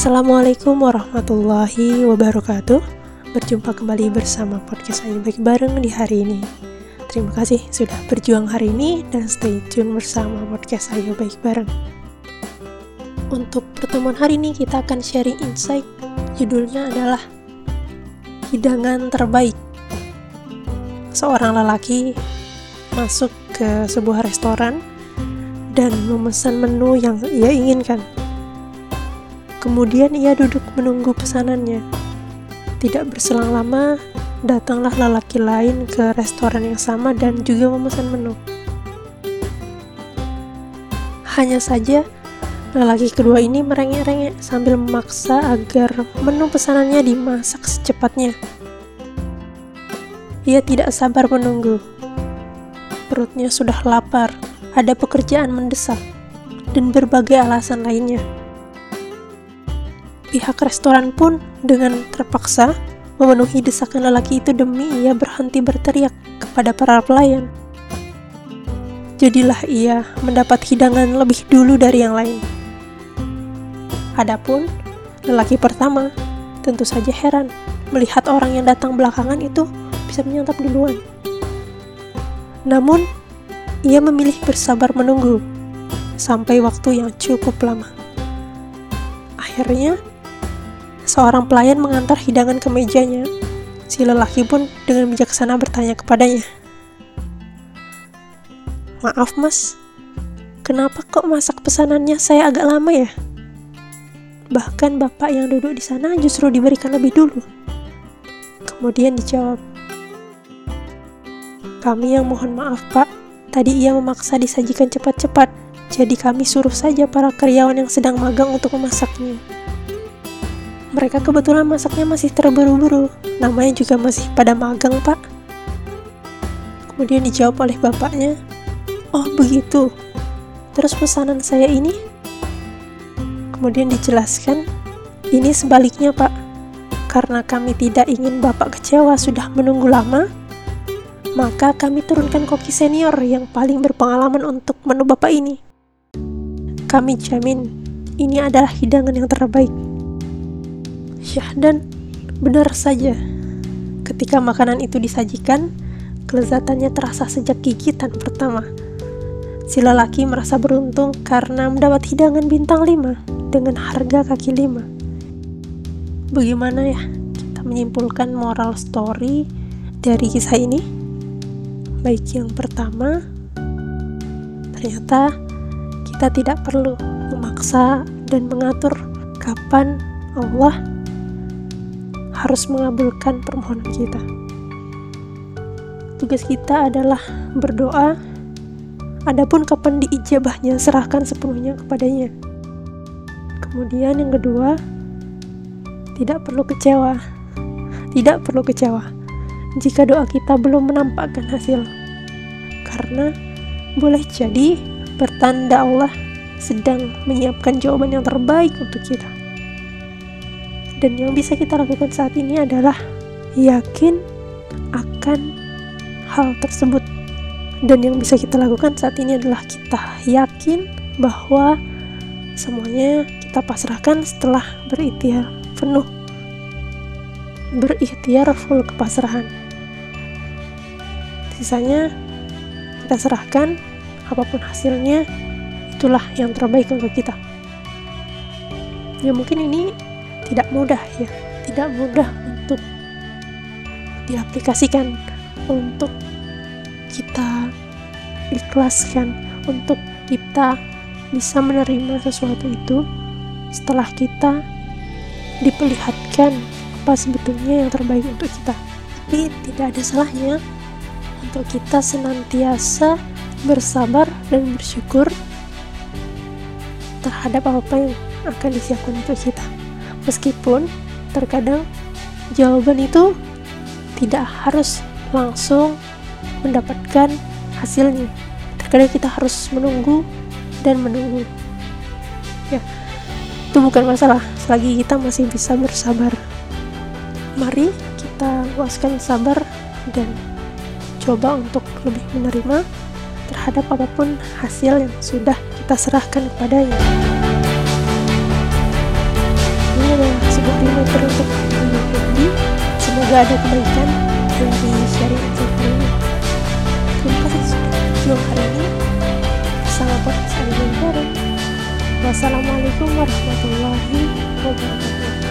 Assalamualaikum warahmatullahi wabarakatuh. Berjumpa kembali bersama podcast Ayo Baik Bareng di hari ini. Terima kasih sudah berjuang hari ini dan stay tune bersama podcast Ayo Baik Bareng. Untuk pertemuan hari ini kita akan sharing insight. Judulnya adalah Hidangan terbaik. Seorang lelaki masuk ke sebuah restoran dan memesan menu yang ia inginkan Kemudian ia duduk menunggu pesanannya. Tidak berselang lama, datanglah lelaki lain ke restoran yang sama dan juga memesan menu. Hanya saja, lelaki kedua ini merengek-rengek sambil memaksa agar menu pesanannya dimasak secepatnya. Ia tidak sabar menunggu. Perutnya sudah lapar, ada pekerjaan mendesak, dan berbagai alasan lainnya. Pihak restoran pun dengan terpaksa memenuhi desakan lelaki itu demi ia berhenti berteriak kepada para pelayan. Jadilah ia mendapat hidangan lebih dulu dari yang lain. Adapun lelaki pertama tentu saja heran melihat orang yang datang belakangan itu bisa menyantap duluan. Namun, ia memilih bersabar menunggu sampai waktu yang cukup lama. Akhirnya, Seorang pelayan mengantar hidangan ke mejanya. Si lelaki pun dengan bijaksana bertanya kepadanya. Maaf mas, kenapa kok masak pesanannya saya agak lama ya? Bahkan bapak yang duduk di sana justru diberikan lebih dulu. Kemudian dijawab, kami yang mohon maaf pak, tadi ia memaksa disajikan cepat-cepat, jadi kami suruh saja para karyawan yang sedang magang untuk memasaknya. Mereka kebetulan masaknya masih terburu-buru, namanya juga masih pada magang, Pak. Kemudian dijawab oleh bapaknya, "Oh, begitu. Terus pesanan saya ini?" Kemudian dijelaskan, "Ini sebaliknya, Pak. Karena kami tidak ingin Bapak kecewa sudah menunggu lama, maka kami turunkan koki senior yang paling berpengalaman untuk menu Bapak ini. Kami jamin ini adalah hidangan yang terbaik." Syahdan benar saja. Ketika makanan itu disajikan, kelezatannya terasa sejak gigitan pertama. Si lelaki merasa beruntung karena mendapat hidangan bintang 5 dengan harga kaki 5. Bagaimana ya kita menyimpulkan moral story dari kisah ini? Baik yang pertama, ternyata kita tidak perlu memaksa dan mengatur kapan Allah harus mengabulkan permohonan kita. Tugas kita adalah berdoa, adapun kapan diijabahnya serahkan sepenuhnya kepadanya. Kemudian yang kedua, tidak perlu kecewa. Tidak perlu kecewa jika doa kita belum menampakkan hasil. Karena boleh jadi pertanda Allah sedang menyiapkan jawaban yang terbaik untuk kita. Dan yang bisa kita lakukan saat ini adalah yakin akan hal tersebut. Dan yang bisa kita lakukan saat ini adalah kita yakin bahwa semuanya kita pasrahkan setelah berikhtiar penuh. Berikhtiar full kepasrahan. Sisanya kita serahkan apa pun hasilnya itulah yang terbaik untuk kita. Ya mungkin ini tidak mudah ya tidak mudah untuk diaplikasikan untuk kita ikhlaskan untuk kita bisa menerima sesuatu itu setelah kita diperlihatkan apa sebetulnya yang terbaik untuk kita tapi tidak ada salahnya untuk kita senantiasa bersabar dan bersyukur terhadap apa yang akan disiapkan untuk kita. Meskipun terkadang jawaban itu tidak harus langsung mendapatkan hasilnya. Terkadang kita harus menunggu dan menunggu. Ya, itu bukan masalah selagi kita masih bisa bersabar. Mari kita luaskan sabar dan coba untuk lebih menerima terhadap apa pun hasil yang sudah kita serahkan kepadanya. 对。teruntuk mengikuti semoga ada kebaikan dari syariat ini terima kasih sudah belum hari ini bersama podcast Baru wassalamualaikum warahmatullahi wabarakatuh